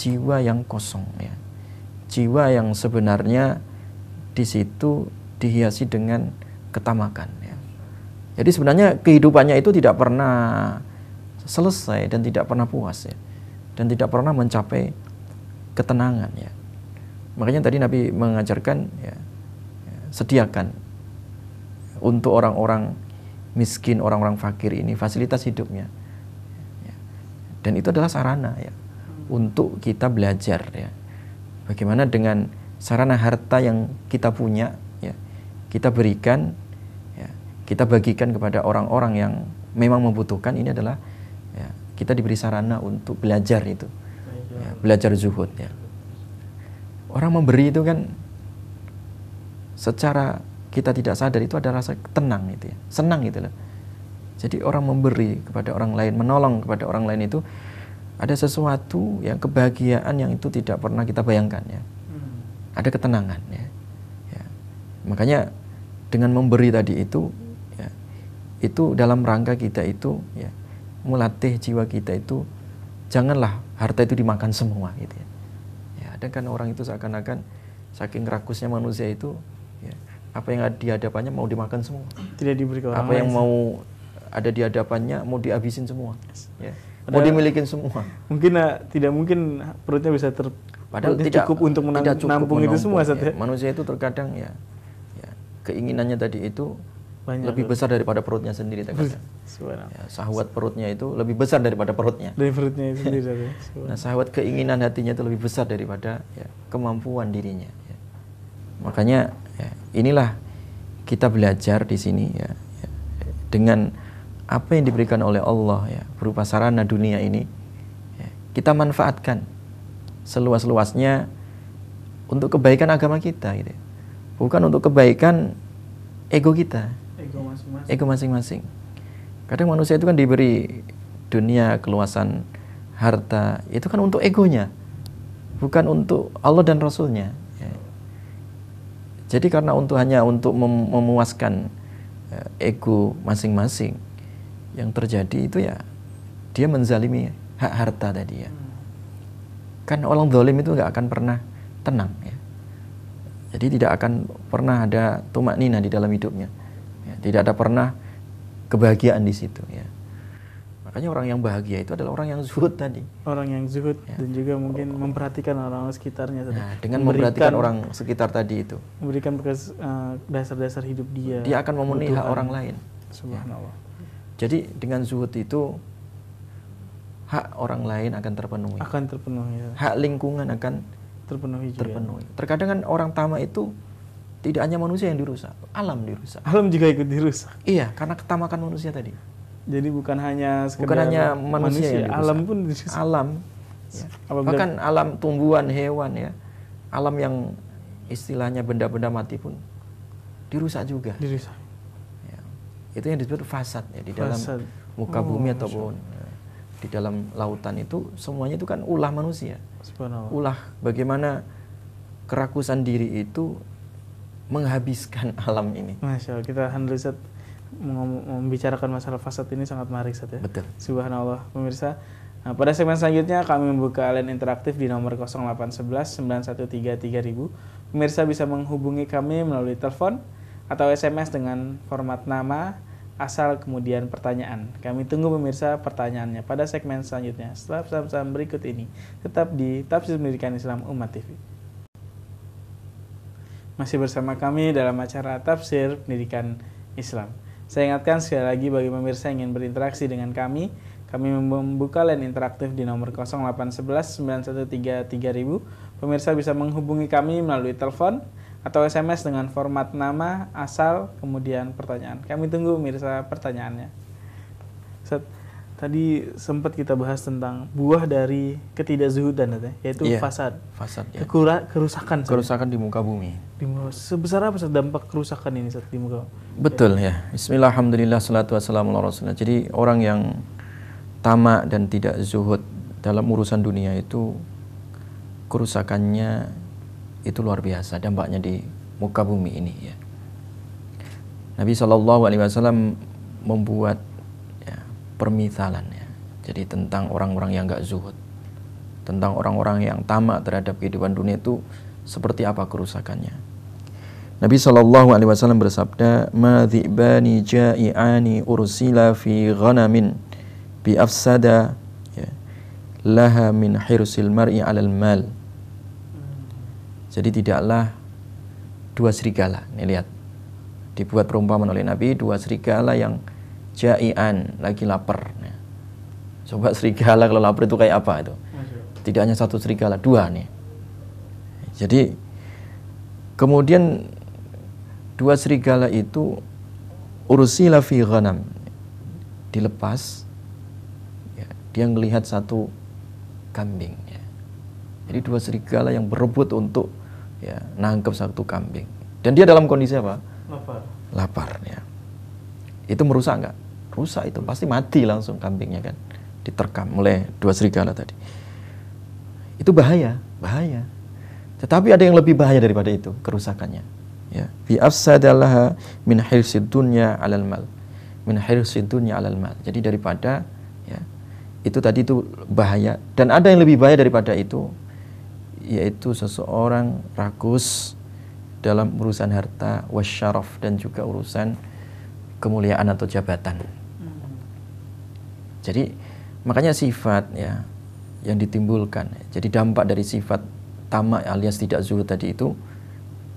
jiwa yang kosong ya jiwa yang sebenarnya di situ dihiasi dengan ketamakan ya. Jadi sebenarnya kehidupannya itu tidak pernah selesai dan tidak pernah puas ya. Dan tidak pernah mencapai ketenangan ya. Makanya tadi Nabi mengajarkan ya, ya sediakan untuk orang-orang miskin, orang-orang fakir ini fasilitas hidupnya. Ya. Dan itu adalah sarana ya untuk kita belajar ya. Bagaimana dengan sarana harta yang kita punya ya, kita berikan ya, kita bagikan kepada orang-orang yang memang membutuhkan ini adalah ya, kita diberi sarana untuk belajar itu. Ya, belajar zuhud ya. Orang memberi itu kan secara kita tidak sadar itu ada rasa tenang itu ya, senang gitu loh. Jadi orang memberi kepada orang lain, menolong kepada orang lain itu ada sesuatu yang kebahagiaan yang itu tidak pernah kita bayangkan ya. Hmm. Ada ketenangan ya. ya. Makanya dengan memberi tadi itu ya, itu dalam rangka kita itu ya melatih jiwa kita itu janganlah harta itu dimakan semua gitu ya. Ya, ada kan orang itu seakan-akan saking rakusnya manusia itu apa yang ada di hadapannya mau dimakan semua. Tidak diberi ke orang Apa yang mau ada di hadapannya mau dihabisin semua. Ya. Mau dimilikin semua. Mungkin uh, tidak mungkin perutnya bisa ter Padahal tidak cukup untuk menang, tidak cukup menampung itu semua ya. ya. Manusia itu terkadang ya, ya keinginannya tadi itu Banyak lebih besar daripada perutnya sendiri terkadang. Ya, sahwat perutnya itu lebih besar daripada perutnya. Dari perutnya itu sendiri. nah, sahwat keinginan hatinya itu lebih besar daripada ya, kemampuan dirinya. Ya. Makanya Ya, inilah kita belajar di sini ya, ya dengan apa yang diberikan oleh Allah ya berupa sarana dunia ini ya, kita manfaatkan seluas-luasnya untuk kebaikan agama kita gitu. Ya. Bukan untuk kebaikan ego kita. Ego masing-masing. Kadang manusia itu kan diberi dunia, keluasan harta, itu kan untuk egonya. Bukan untuk Allah dan Rasulnya. Jadi karena untuk hanya untuk mem memuaskan uh, ego masing-masing yang terjadi itu ya dia menzalimi hak harta tadi ya. Kan orang dolim itu nggak akan pernah tenang ya. Jadi tidak akan pernah ada tumak nina di dalam hidupnya. Ya, tidak ada pernah kebahagiaan di situ ya. Makanya orang yang bahagia itu adalah orang yang zuhud tadi. Orang yang zuhud ya. dan juga mungkin memperhatikan orang sekitarnya tadi. Nah, dengan memperhatikan orang sekitar tadi itu. Memberikan bekas uh, dasar-dasar hidup dia. Dia akan memenuhi hak orang lain. Subhanallah. Ya. Jadi dengan zuhud itu hak orang lain akan terpenuhi. Akan terpenuhi. Ya. Hak lingkungan akan terpenuhi juga. Terpenuhi. Terkadang kan orang tamak itu tidak hanya manusia yang dirusak, alam dirusak. Alam juga ikut dirusak. Iya, karena ketamakan manusia tadi. Jadi bukan hanya bukan hanya manusia, manusia yang alam pun alam. Ya. Bahkan alam tumbuhan, hewan ya. Alam yang istilahnya benda-benda mati pun dirusak juga. Dirusak. Itu yang disebut fasad ya di dalam fasad. muka oh, bumi ataupun ya, di dalam lautan itu semuanya itu kan ulah manusia. Ulah bagaimana kerakusan diri itu menghabiskan alam ini. Masya Allah, kita Handrizat membicarakan masalah fasad ini sangat menarik Sat ya. Betul. Subhanallah pemirsa. Nah, pada segmen selanjutnya kami membuka line interaktif di nomor 0811 913 3000. Pemirsa bisa menghubungi kami melalui telepon atau SMS dengan format nama, asal kemudian pertanyaan. Kami tunggu pemirsa pertanyaannya pada segmen selanjutnya. Setelah pesan-pesan berikut ini, tetap di Tafsir Pendidikan Islam Umat TV. Masih bersama kami dalam acara Tafsir Pendidikan Islam. Saya ingatkan sekali lagi bagi pemirsa yang ingin berinteraksi dengan kami, kami membuka line interaktif di nomor 0811 913 3000. Pemirsa bisa menghubungi kami melalui telepon atau SMS dengan format nama, asal, kemudian pertanyaan. Kami tunggu pemirsa pertanyaannya. Set, tadi sempat kita bahas tentang buah dari ketidakzuhudan yaitu iya, fasad. Fasad ya. Kekura, kerusakan. Kerusakan di muka bumi. Di, sebesar apa dampak kerusakan ini saat di muka Betul ya. Bismillah, alhamdulillah, salatu wassalamu rasulullah. Jadi orang yang tamak dan tidak zuhud dalam urusan dunia itu kerusakannya itu luar biasa dampaknya di muka bumi ini ya. Nabi Shallallahu Alaihi Wasallam membuat ya, permisalan ya. Jadi tentang orang-orang yang gak zuhud, tentang orang-orang yang tamak terhadap kehidupan dunia itu seperti apa kerusakannya. Nabi Shallallahu Alaihi Wasallam bersabda, "Madhibani ja'iani ursila fi ghanamin bi afsada ya, laha min hirsil mar'i alal mal." Jadi tidaklah dua serigala. Ini lihat. Dibuat perumpamaan oleh Nabi dua serigala yang jai'an lagi lapar. Ya. Coba serigala kalau lapar itu kayak apa itu? Tidak hanya satu serigala, dua nih. Jadi kemudian dua serigala itu ursila fi ghanam dilepas ya, dia melihat satu kambing ya. jadi dua serigala yang berebut untuk ya nangkep satu kambing. Dan dia dalam kondisi apa? Lapar. Lapar ya. Itu merusak nggak? Rusak itu pasti mati langsung kambingnya kan. Diterkam oleh dua serigala tadi. Itu bahaya bahaya. Tetapi ada yang lebih bahaya daripada itu kerusakannya. Ya. Fi afsadalaha min hirsid dunya alal mal. Min hirsid dunya alal mal. Jadi daripada ya itu tadi itu bahaya. Dan ada yang lebih bahaya daripada itu yaitu seseorang rakus dalam urusan harta wasyaraf dan juga urusan kemuliaan atau jabatan. Jadi makanya sifat ya yang ditimbulkan. Jadi dampak dari sifat tamak alias tidak zuhud tadi itu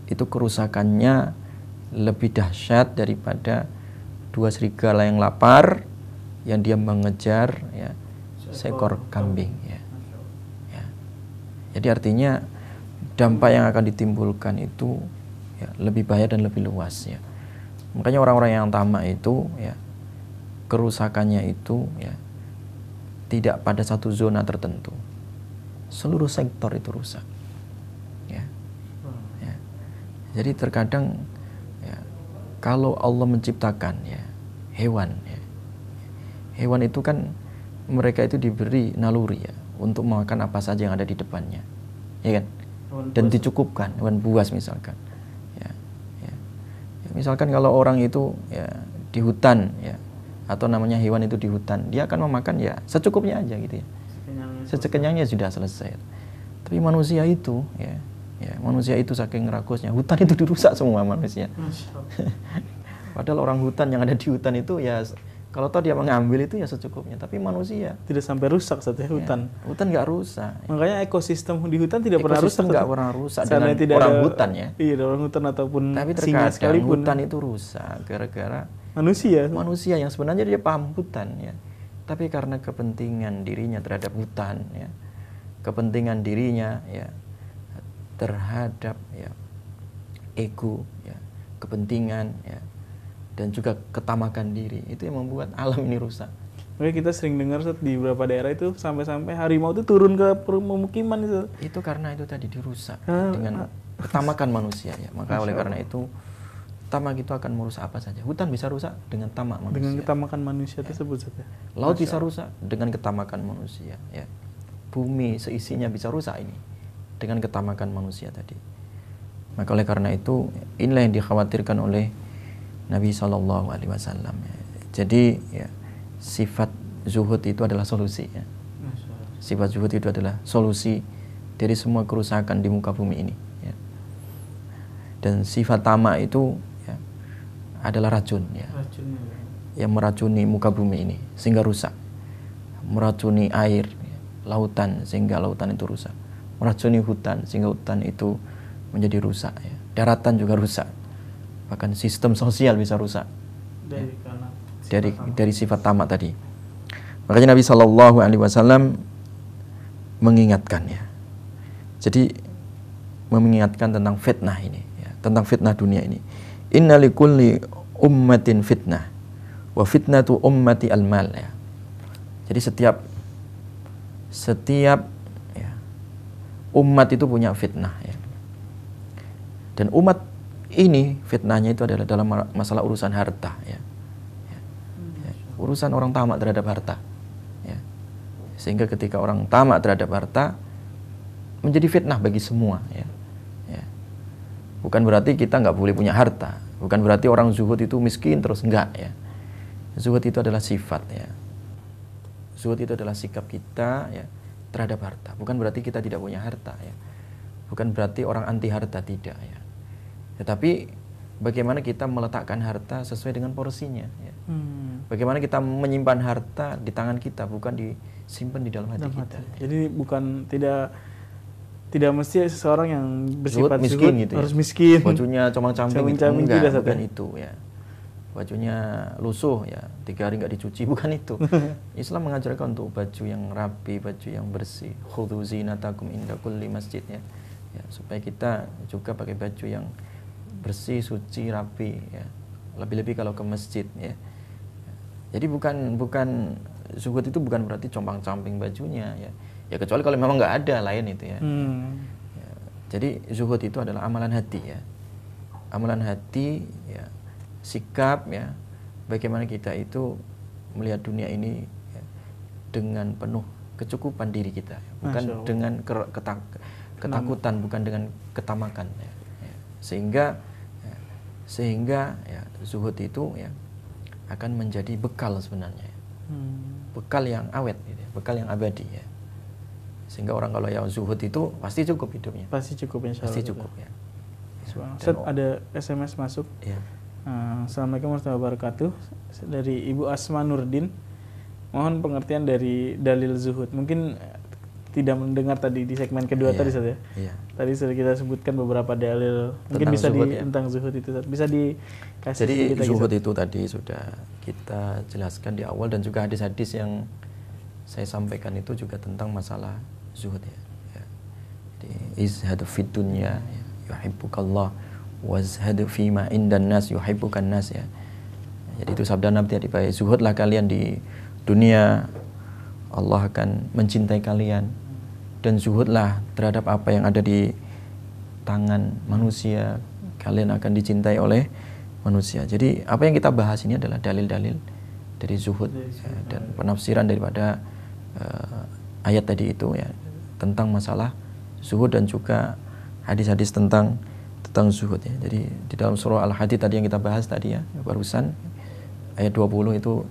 itu kerusakannya lebih dahsyat daripada dua serigala yang lapar yang dia mengejar ya seekor kambing. Jadi artinya dampak yang akan ditimbulkan itu ya, lebih bahaya dan lebih luas ya. Makanya orang-orang yang tamak itu ya kerusakannya itu ya tidak pada satu zona tertentu. Seluruh sektor itu rusak. Jadi terkadang ya, kalau Allah menciptakan ya hewan ya, hewan itu kan mereka itu diberi naluri ya untuk makan apa saja yang ada di depannya, ya kan? Dan dicukupkan hewan buas misalkan. Ya, ya. ya, misalkan kalau orang itu ya di hutan ya atau namanya hewan itu di hutan, dia akan memakan ya secukupnya aja gitu ya. Sekenyangnya sudah selesai. Tapi manusia itu ya Ya, manusia itu saking rakusnya, hutan itu dirusak semua manusia. Padahal orang hutan yang ada di hutan itu ya kalau tahu dia mengambil itu ya secukupnya, tapi manusia tidak sampai rusak satu ya, hutan. Ya, hutan nggak rusak. Makanya ekosistem di hutan tidak ekosistem pernah rusak. nggak pernah rusak dengan tidak orang ada, hutan ya. Iya, orang hutan ataupun tapi singa sekalipun. hutan itu rusak gara-gara manusia. Manusia yang sebenarnya dia paham hutan ya. Tapi karena kepentingan dirinya terhadap hutan ya. Kepentingan dirinya ya terhadap ya ego ya kepentingan ya dan juga ketamakan diri itu yang membuat alam ini rusak. Oke kita sering dengar di beberapa daerah itu sampai-sampai harimau itu turun ke pemukiman itu. Itu karena itu tadi dirusak ah, dengan ah. ketamakan manusia ya. Maka oleh karena itu tamak itu akan merusak apa saja. Hutan bisa rusak dengan tamak manusia. Dengan ketamakan manusia ya. tersebut saja. Laut bisa rusak dengan ketamakan manusia ya. Bumi seisinya bisa rusak ini dengan ketamakan manusia tadi. Maka oleh karena itu inilah yang dikhawatirkan oleh Nabi Shallallahu Alaihi Wasallam. Jadi ya, sifat zuhud itu adalah solusi. Ya. Sifat zuhud itu adalah solusi dari semua kerusakan di muka bumi ini. Ya. Dan sifat tamak itu ya, adalah racun, ya, yang meracuni muka bumi ini sehingga rusak, meracuni air, ya, lautan sehingga lautan itu rusak meracuni hutan sehingga hutan itu menjadi rusak ya. daratan juga rusak bahkan sistem sosial bisa rusak. Dari ya. dari, dari sifat tamak tadi. Makanya Nabi Shallallahu Alaihi Wasallam mengingatkan ya. Jadi mengingatkan tentang fitnah ini ya, tentang fitnah dunia ini. Innalikulli ummatin fitnah wa fitnatu ummati al-mal ya. Jadi setiap setiap umat itu punya fitnah ya. Dan umat ini fitnahnya itu adalah dalam masalah urusan harta ya. ya. ya. Urusan orang tamak terhadap harta. Ya. Sehingga ketika orang tamak terhadap harta menjadi fitnah bagi semua ya. ya. Bukan berarti kita nggak boleh punya harta. Bukan berarti orang zuhud itu miskin terus enggak ya. Zuhud itu adalah sifat ya. Zuhud itu adalah sikap kita ya terhadap harta. Bukan berarti kita tidak punya harta ya. bukan berarti orang anti harta tidak ya tetapi bagaimana kita meletakkan harta sesuai dengan porsinya ya. hmm. bagaimana kita menyimpan harta di tangan kita bukan disimpan di dalam hati dalam kita hati. jadi bukan tidak tidak mesti seseorang yang bersifat miskin zuhud, gitu ya. harus miskin bajunya comang-camping gitu. enggak bukan itu ya bajunya lusuh ya tiga hari nggak dicuci bukan itu Islam mengajarkan untuk baju yang rapi baju yang bersih khudhu zinatakum inda kulli masjid ya. ya supaya kita juga pakai baju yang bersih suci rapi ya lebih-lebih kalau ke masjid ya jadi bukan bukan zuhud itu bukan berarti compang-camping bajunya ya ya kecuali kalau memang nggak ada lain itu ya. Hmm. ya jadi zuhud itu adalah amalan hati ya amalan hati ya sikap ya bagaimana kita itu melihat dunia ini ya, dengan penuh kecukupan diri kita ya. bukan dengan ketak, ketakutan bukan dengan ketamakan ya. ya. sehingga sehingga ya zuhud itu ya akan menjadi bekal sebenarnya ya. hmm. bekal yang awet gitu, ya. bekal yang abadi ya sehingga orang kalau yang zuhud itu pasti cukup hidupnya pasti cukup insya pasti cukup ya, ya. ada SMS masuk ya Uh, Assalamualaikum warahmatullahi wabarakatuh dari Ibu Asma Nurdin mohon pengertian dari dalil zuhud mungkin tidak mendengar tadi di segmen kedua yeah, tadi saja ya yeah. tadi sudah kita sebutkan beberapa dalil tentang mungkin bisa zuhud, di ya? tentang zuhud itu bisa dikasih jadi kita zuhud itu tadi sudah kita jelaskan di awal dan juga hadis-hadis yang saya sampaikan itu juga tentang masalah zuhud ya, ya. jadi izhadu fid dunya ya, yuhibbukallah wazhad fima indan nas yuhibbukan nas ya. Jadi itu sabda Nabi tadi baik zuhudlah kalian di dunia Allah akan mencintai kalian dan zuhudlah terhadap apa yang ada di tangan manusia kalian akan dicintai oleh manusia. Jadi apa yang kita bahas ini adalah dalil-dalil dari zuhud ya, dan penafsiran daripada uh, ayat tadi itu ya tentang masalah zuhud dan juga hadis-hadis tentang tentang zuhud ya. Jadi di dalam surah Al-Hadid tadi yang kita bahas tadi ya, barusan ayat 20 itu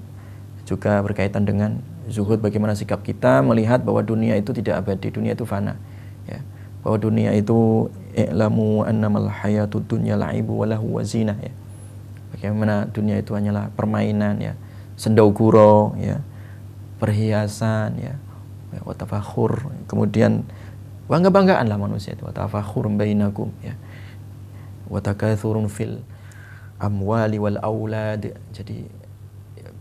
juga berkaitan dengan zuhud bagaimana sikap kita melihat bahwa dunia itu tidak abadi, dunia itu fana. Ya. Bahwa dunia itu i'lamu annamal hayatud dunya la'ibu wa lahu wa zinah ya. Bagaimana dunia itu hanyalah permainan ya, sendau gurau ya, perhiasan ya, watafakhur, kemudian bangga-banggaan lah manusia itu, watafakhur bainakum ya watakatsurun fil amwali wal aulad jadi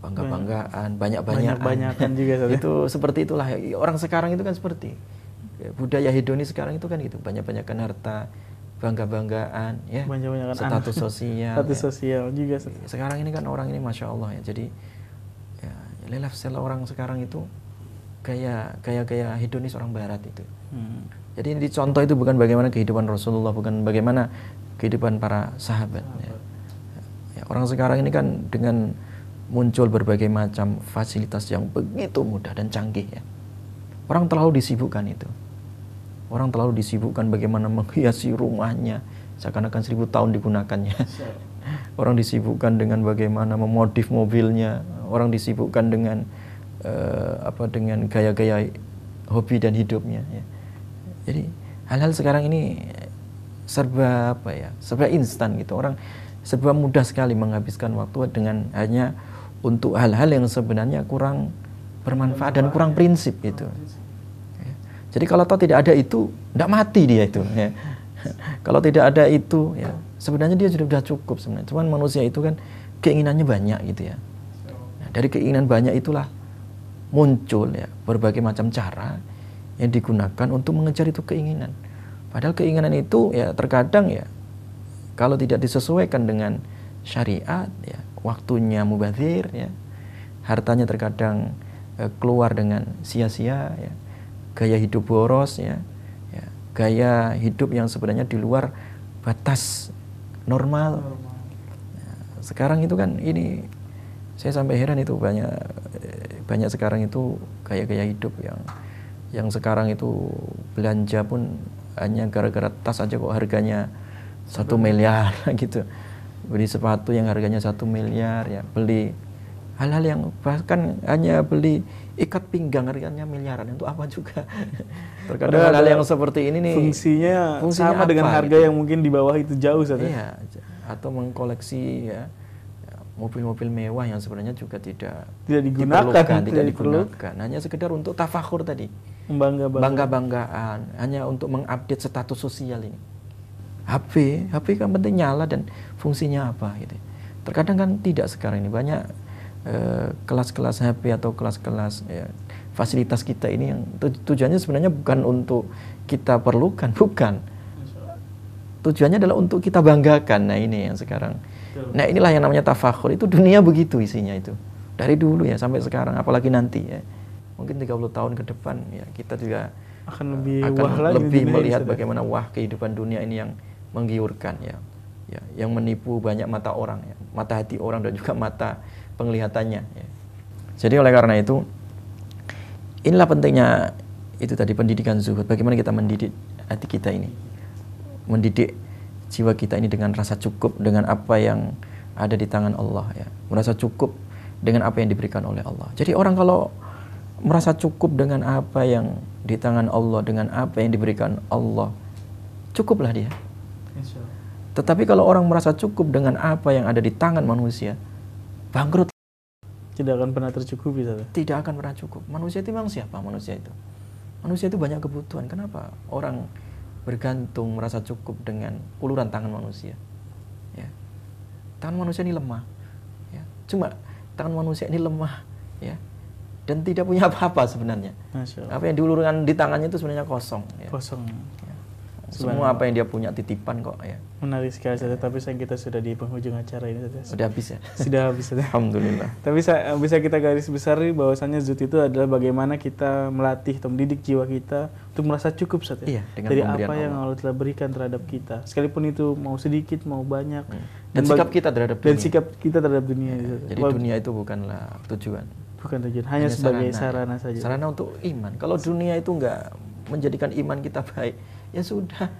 bangga-banggaan banyak-banyakan banyak-banyakan juga itu seperti itulah orang sekarang itu kan seperti budaya hedonis sekarang itu kan gitu banyak-banyakan harta bangga-banggaan ya banyak-banyakan status anak. sosial status ya. sosial juga sekarang ini kan orang ini masya Allah ya jadi ya lifestyle orang sekarang itu kayak kayak kayak hedonis orang barat itu hmm. jadi ini dicontoh itu bukan bagaimana kehidupan Rasulullah bukan bagaimana kehidupan para sahabat. Ya. Ya, orang sekarang ini kan dengan muncul berbagai macam fasilitas yang begitu mudah dan canggih ya. Orang terlalu disibukkan itu. Orang terlalu disibukkan bagaimana menghiasi rumahnya seakan-akan seribu tahun digunakannya. Orang disibukkan dengan bagaimana memodif mobilnya. Orang disibukkan dengan uh, apa dengan gaya-gaya hobi dan hidupnya. Ya. Jadi hal-hal sekarang ini serba apa ya serba instan gitu orang serba mudah sekali menghabiskan waktu dengan hanya untuk hal-hal yang sebenarnya kurang bermanfaat dan kurang prinsip itu ya. jadi kalau toh tidak ada itu tidak mati dia itu ya. kalau tidak ada itu ya sebenarnya dia sudah, sudah cukup sebenarnya cuman manusia itu kan keinginannya banyak gitu ya nah, dari keinginan banyak itulah muncul ya berbagai macam cara yang digunakan untuk mengejar itu keinginan Padahal keinginan itu ya terkadang ya kalau tidak disesuaikan dengan syariat ya waktunya mubazir ya. Hartanya terkadang eh, keluar dengan sia-sia ya. Gaya hidup boros ya, ya gaya hidup yang sebenarnya di luar batas normal. Ya, sekarang itu kan ini saya sampai heran itu banyak eh, banyak sekarang itu gaya-gaya hidup yang yang sekarang itu belanja pun hanya gara-gara tas aja kok harganya satu miliar gitu beli sepatu yang harganya satu miliar ya beli hal-hal yang bahkan hanya beli ikat pinggang harganya miliaran. Untuk apa juga? Terkadang hal-hal yang seperti ini nih. fungsinya, fungsinya sama apa, dengan harga gitu? yang mungkin di bawah itu jauh saja iya atau mengkoleksi ya mobil-mobil mewah yang sebenarnya juga tidak tidak digunakan tidak, tidak digunakan. Hanya sekedar untuk tafakur tadi. Bangga banggaan hanya untuk mengupdate status sosial ini HP HP kan penting nyala dan fungsinya apa gitu terkadang kan tidak sekarang ini banyak Eh, kelas-kelas HP atau kelas-kelas ya, fasilitas kita ini yang tujuannya sebenarnya bukan untuk kita perlukan, bukan. Tujuannya adalah untuk kita banggakan. Nah ini yang sekarang. Nah inilah yang namanya tafakhur. Itu dunia begitu isinya itu. Dari dulu ya sampai sekarang, apalagi nanti ya. Mungkin 30 tahun ke depan ya kita juga akan lebih akan wah lagi lebih melihat bagaimana wah kehidupan dunia ini yang menggiurkan ya. Ya, yang menipu banyak mata orang ya, mata hati orang dan juga mata penglihatannya. Ya. Jadi oleh karena itu, inilah pentingnya itu tadi pendidikan zuhud. Bagaimana kita mendidik hati kita ini, mendidik jiwa kita ini dengan rasa cukup dengan apa yang ada di tangan Allah ya, merasa cukup dengan apa yang diberikan oleh Allah. Jadi orang kalau merasa cukup dengan apa yang di tangan Allah, dengan apa yang diberikan Allah, cukuplah dia. Tetapi kalau orang merasa cukup dengan apa yang ada di tangan manusia, bangkrut. Tidak akan pernah tercukupi, Tata. Tidak akan pernah cukup. Manusia itu memang siapa manusia itu? Manusia itu banyak kebutuhan. Kenapa orang bergantung merasa cukup dengan uluran tangan manusia? Ya. Tangan manusia ini lemah. Ya. Cuma tangan manusia ini lemah, ya. Dan tidak punya apa-apa sebenarnya. Apa yang diulurkan di tangannya itu sebenarnya kosong. Ya. Kosong. Ya. Semua apa yang dia punya titipan kok ya. Menarik sekali saja, tapi sayang kita sudah di penghujung acara ini saja. Sudah habis ya? Sudah habis saja. Alhamdulillah. tapi saya, bisa kita garis besar bahwasannya zut itu adalah bagaimana kita melatih atau mendidik jiwa kita untuk merasa cukup saja iya, dari apa Allah. yang Allah telah berikan terhadap kita. Sekalipun itu mau sedikit, mau banyak. Hmm. Dan, dan sikap kita terhadap dunia. Dan sikap kita terhadap dunia. Ya, jadi dunia itu bukanlah tujuan. Bukan tujuan, hanya, hanya sebagai sarana, sarana saja. Sarana untuk iman. Kalau dunia itu enggak menjadikan iman kita baik, ya sudah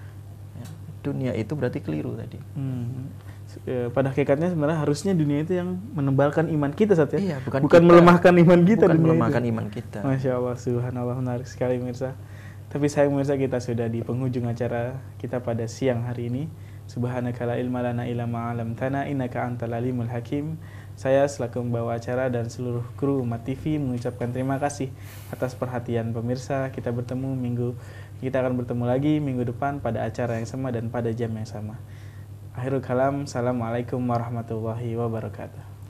dunia itu berarti keliru tadi. Hmm. E, pada hakikatnya sebenarnya harusnya dunia itu yang menebalkan iman kita saat ya. Iya, bukan, bukan kita, melemahkan iman kita. Bukan melemahkan itu. iman kita. Masya Allah, subhanallah menarik sekali mirsa. Tapi saya mirsa kita sudah di penghujung acara kita pada siang hari ini. Subhanaka la ilma lana illa ma'alam tana innaka antal alimul hakim. Saya selaku membawa acara dan seluruh kru Umat TV mengucapkan terima kasih atas perhatian pemirsa. Kita bertemu minggu kita akan bertemu lagi minggu depan pada acara yang sama dan pada jam yang sama. Akhirul kalam, Assalamualaikum warahmatullahi wabarakatuh.